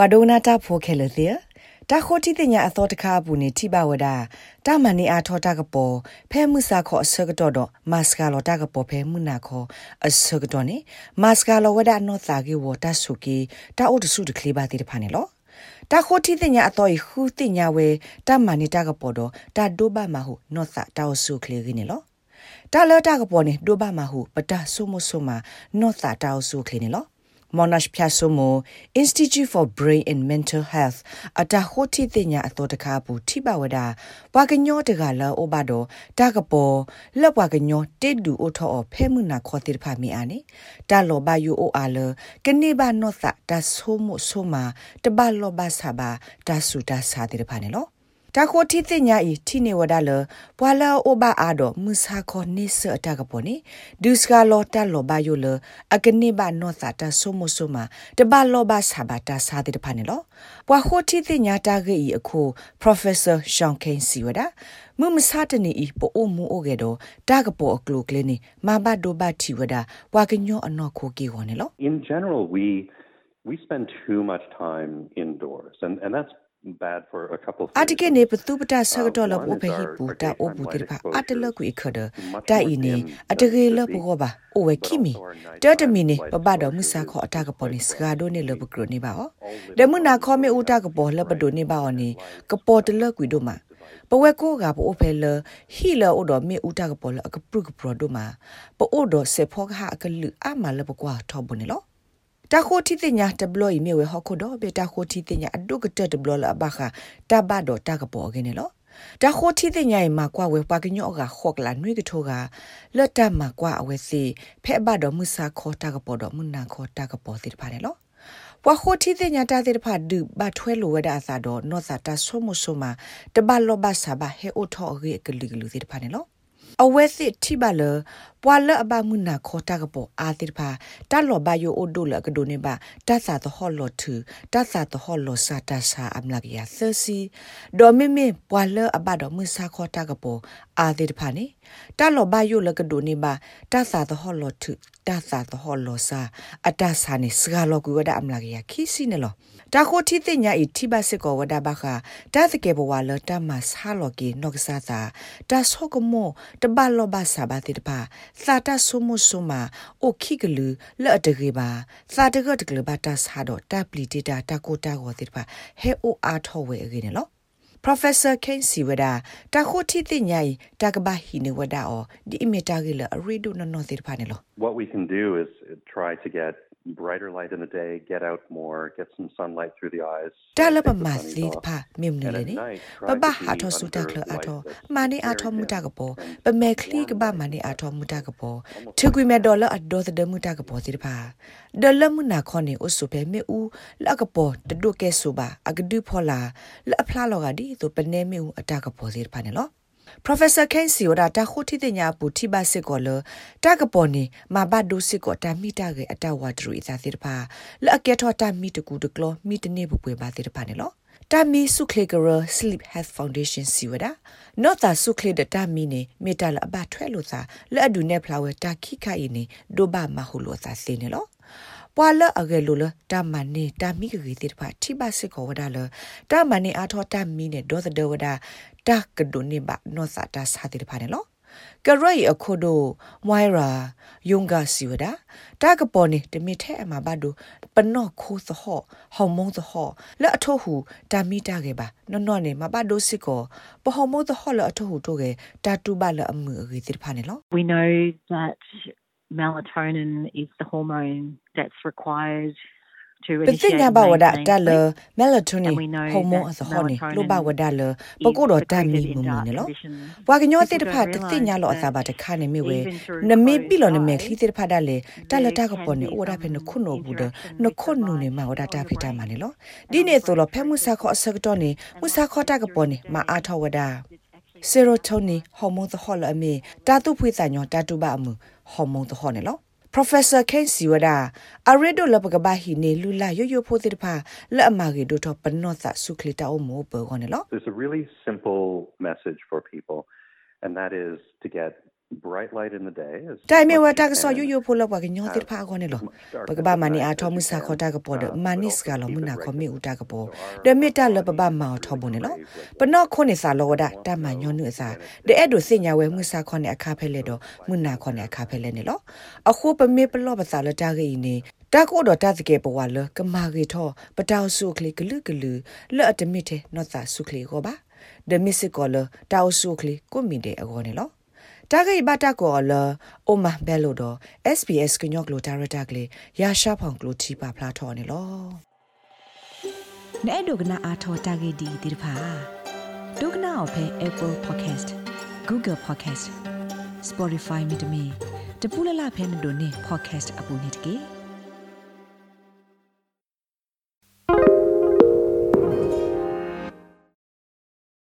ပဒိုနာတာဖိုခဲလသေတာခိုတီတင်ညာအသောတခါဘူးနေတိပါဝဒတာမနီအားထောတာကပေါ်ဖဲမှုစာခေါ်အစကတော့တော့မတ်စကာလောတာကပေါ်ဖဲမှုနာခေါ်အစကတော့နေမတ်စကာလောဝဒနောသာကေဝတာဆုကီတာအိုတဆုတကလေးပါတိတဖာနေလောတာခိုတီတင်ညာအတော်ဟူတင်ညာဝဲတာမနီတာကပေါ်တော့တာဒိုဘမဟုနောသာတာအိုဆုကလေးရင်းနေလောတာလတာကပေါ်နေဒိုဘမဟုပတာဆုမဆုမနောသာတာအိုဆုကလေးနေလော Monash Pyasomo Institute for Brain and Mental Health အတဟိုတိတင်ညာအတော်တကားဘူးထိပါဝဒဘွာကညောတကလာအိုဘာတော့တကပေါ်လက်ဘွာကညောတေဒူအိုထောဖဲမှုနာခေါ်တိဖာမီအာနေတလောဘယူအိုအာလကနေဘာနောသတဆိုးမှုဆိုးမာတဘလောဘဆာဘာတဆူတဆာတိဖာနေလော တာခိုတီတင်ညာဤတီနေဝဒါလပွာလာအိုဘာအာဒမုစာခေါနိစအတာကပေါ်နေဒုစကလောတာလောဘယိုလအကနေဘာနောသတာဆုမဆုမတဘလောဘဆာဘတာစာတိတဖာနေလောပွာခိုတီတင်ညာတာဂေဤအခု Professor Sean Kane စီဝဒါမမစတနေဤပိုအိုမူအိုကေတော့တာကပေါ်အကလုကလနေမဘဒိုဘတီဝဒါပွာကညောအနောခိုကီဟောနေလော In general we we spend too much time indoors and and that's bad for a couple of atike ne patu pata sagadol of ope hi pu ta o bu tir pha atala ku ikhada ta i ne atage la bu go ba o we kimi ta ta mi ne pa ba do musa kho ata ka poni sga do ne lo bu kro ne ba o de mu na kho me uta ka po la pa do ne ba o ni ka po de la ku do ma ပဝဲကိုကပိုဖဲလဟီလာအိုဒမေဥတာကပေါ်လအကပရုကပရဒိုမာပိုအိုဒဆေဖောကဟာအကလူအမလပကွာထောဘုန်လော တာခိုတီတင်ညာတဘလို့မြေဝဲဟခုတော့ဘေတာခိုတီတင်ညာအဒုကတက်တဘလို့လာဘခတဘတော့တာကပေါ်ကနေလောတာခိုတီတင်ညာမှာကွာဝဲပါကညော့ကခော့ကလာနွေကထိုးကလွတ်တမှာကွာအဝဲစီဖဲဘတော့မုစာခေါ်တာကပေါ်တော့မနာခေါ်တာကပေါ်စီပါတယ်လောဝါခိုတီတင်ညာတာတဲ့ဖာဒူဘထွဲလိုဝဒအသာတော့နော့စာတာဆုမဆုမတဘလောဘဆာဘဟဲအိုထော်ရေကလီကလူစီပါတယ်လော အဝဲစစ်ထိပါလပွာလအဘမှုနာခေါ်တာကပေါ်အာတိဖာတလောဘယိုအိုဒိုလကဒိုနေပါတသသဟောလောထူတသသဟောလောစာတဆာအမလကရသစီဒေါ်မီမီပွာလအဘတော်မှုစာခေါ်တာကပေါ်အာတိဖာနေတလောဘယိုလကဒိုနေပါတသသဟောလောထူ တသသဟောလောစာအတဆာနေစဂါလောကူဝဒအမလကရခီစီနေလောတာခိုတီတင်ညာဤထိဘစစ်ကောဝဒဘခတာသကေဘဝလတမဆာလောကီနော့ကဆာသာတာဆောကမောတဘလောဘဆာဘာတိတပါသာတဆုမဆုမအိုခိကလူလော့တကေပါသာတကတကလဘတာဆာတော့တပ်ပလီတေတာတကိုတာကိုတိတပါဟဲအိုအားထောဝဲအကေနော် Professor Ken Siwada တာခိုတီတင်ညာဤတာကဘာဟီနေဝဒါအောဒီအမီတာဂီလအရီဒိုနော်နော်တိတပါနေလော What we can do is try to get brighter light in the day, get out more, get some sunlight through the eyes. Dala ba ma thi pha mim ne le ni. Ba ba ha tho su ta klo a tho. Ma ni a tho mu ta ka po. Ba me khli ka ba ma ni a tho mu ta ka po. Thu kwi me dollar a do the mu ta ka po ti pha. Dollar mu na kho ni o su pe me u la ka po de do ke su ba. A ga du pho la. La phla lo ga di to pe ne me u a ta ka po ti pha ne lo. Professor Ken Siora ta khoti de nya bu thi ba sit ko lo ta ka pon ni ma ba do sit ko ta mi ta ge ata wa dru i sa sit pa la ke tho ta mi to ku de klo mi de ne bu pwe ba sit pa ne lo တာမီဆုခလေကရ sleep health foundation စီဝဒနော့တာဆုခလေဒတာမီနေမေတ္တာလအဘထွဲလို့သာလက်အဒူနဲ့ဖလာဝဲတာခိခိုင်နေဒိုဘာမဟုလို့သာစေနေလို့ ပွာလအကယ်လိုလတာမန်နေတာမီကကြီးတိဖာထိပါစစ်ကိုဝဒါလတာမန်နေအားထောတာမီနေဒေါ်သဒဝဒါတာကဒုန်နေဘနောစာတာစာတိဖာနေလောကရိုင်အခုဒိုမွိုင်ရာယုံဂါစီဝဒတာကပေါ်နေတမီထဲအမဘဒိုပနော့ခိုးသဟောဟောင်မုံသဟောလက်အထုဟူတာမီတာကေပါနော်နော်နေမဘဒိုစစ်ကိုပဟောင်မုံသဟောလက်အထုဟူတို့ကေတာတူဘလက်အမှုအကြီးတိဖာနေလော We know that melatonin is the hormone that's required ပတိညာဘဝဒတလမက်လာတိုနီဟော်မုန်းအစဟောနေလိုဘဝဒလပကိုတော့တမီမမနေလောဘွာကညောတဲ့တဖတ်တတိညာလောအစာပါတခါနေမြဝဲနမေပြီလောနမေခလီတဲ့တဖတ်ဒါလေတလတကပေါ်နေအိုဒါဖဲနခုနိုဘူးဒနခုနုနေမဝဒတာဖိတာမနေလောဒီနေဆိုလောဖဲမှုစာခေါ်အစကတော့နေမှုစာခေါ်တက ပေါ်နေမအားထောဝဒစေရိုတိုနီဟော်မုန်းသဟောလအမေတာတုဖွေးတညောတာတုဘအမှုဟော်မုန်းသဟောနေလော Professor Ken Siwada Aredo Lapagaba hi ne lula yo yo photir pha la amage do tho panno sa suklita o mo bo gone lo There's a really simple message for people and that is to get bright light in the day as တိုင်မေဝ much as တာ you ကဆော can. ယူယူဖိုလောက်ပါကညောတိဖာခေါနေလောပကဘာမနီအားထောမှုစာခေါ်တာကပေါ်ဒမနိစကလောမနာခေါမီဦးတာကပေါ်ဒမေတာလပပမောထောဘုန်နေလောပနော့ခုနေစာလောဒတာမညောနုစာဒဲအဲ့ဒိုစညာဝဲမှုစာခေါနေအခါဖဲလေတော့မှုနာခေါနေအခါဖဲလေနေလောအခုပမေပလောပစာလတာဂိနေတာကိုတော့တာစကေပဝါလကမာဂီထောပတောက်စုခလီကလူကလူလော့အတမီတဲ့နော့စာစုခလီကိုပါဒမစ်စကောလတောက်စုခလီကိုမီတဲ့အကောနေလော တာဂိဘတာကောလအိုမဘဲလိုတော့ SBS ကညော့ကလိုဒါရတာကလေးရာရှာဖောင်ကလိုတီပါဖလာထော်နေလောနဲ့ဒုကနာအာထော်တာဂိဒီဒီဖာဒုကနာအဖဲ Apple Podcast Google Podcast Spotify မြေတမီတပူလလဖဲမတို့နေ podcast အပူနေတကေ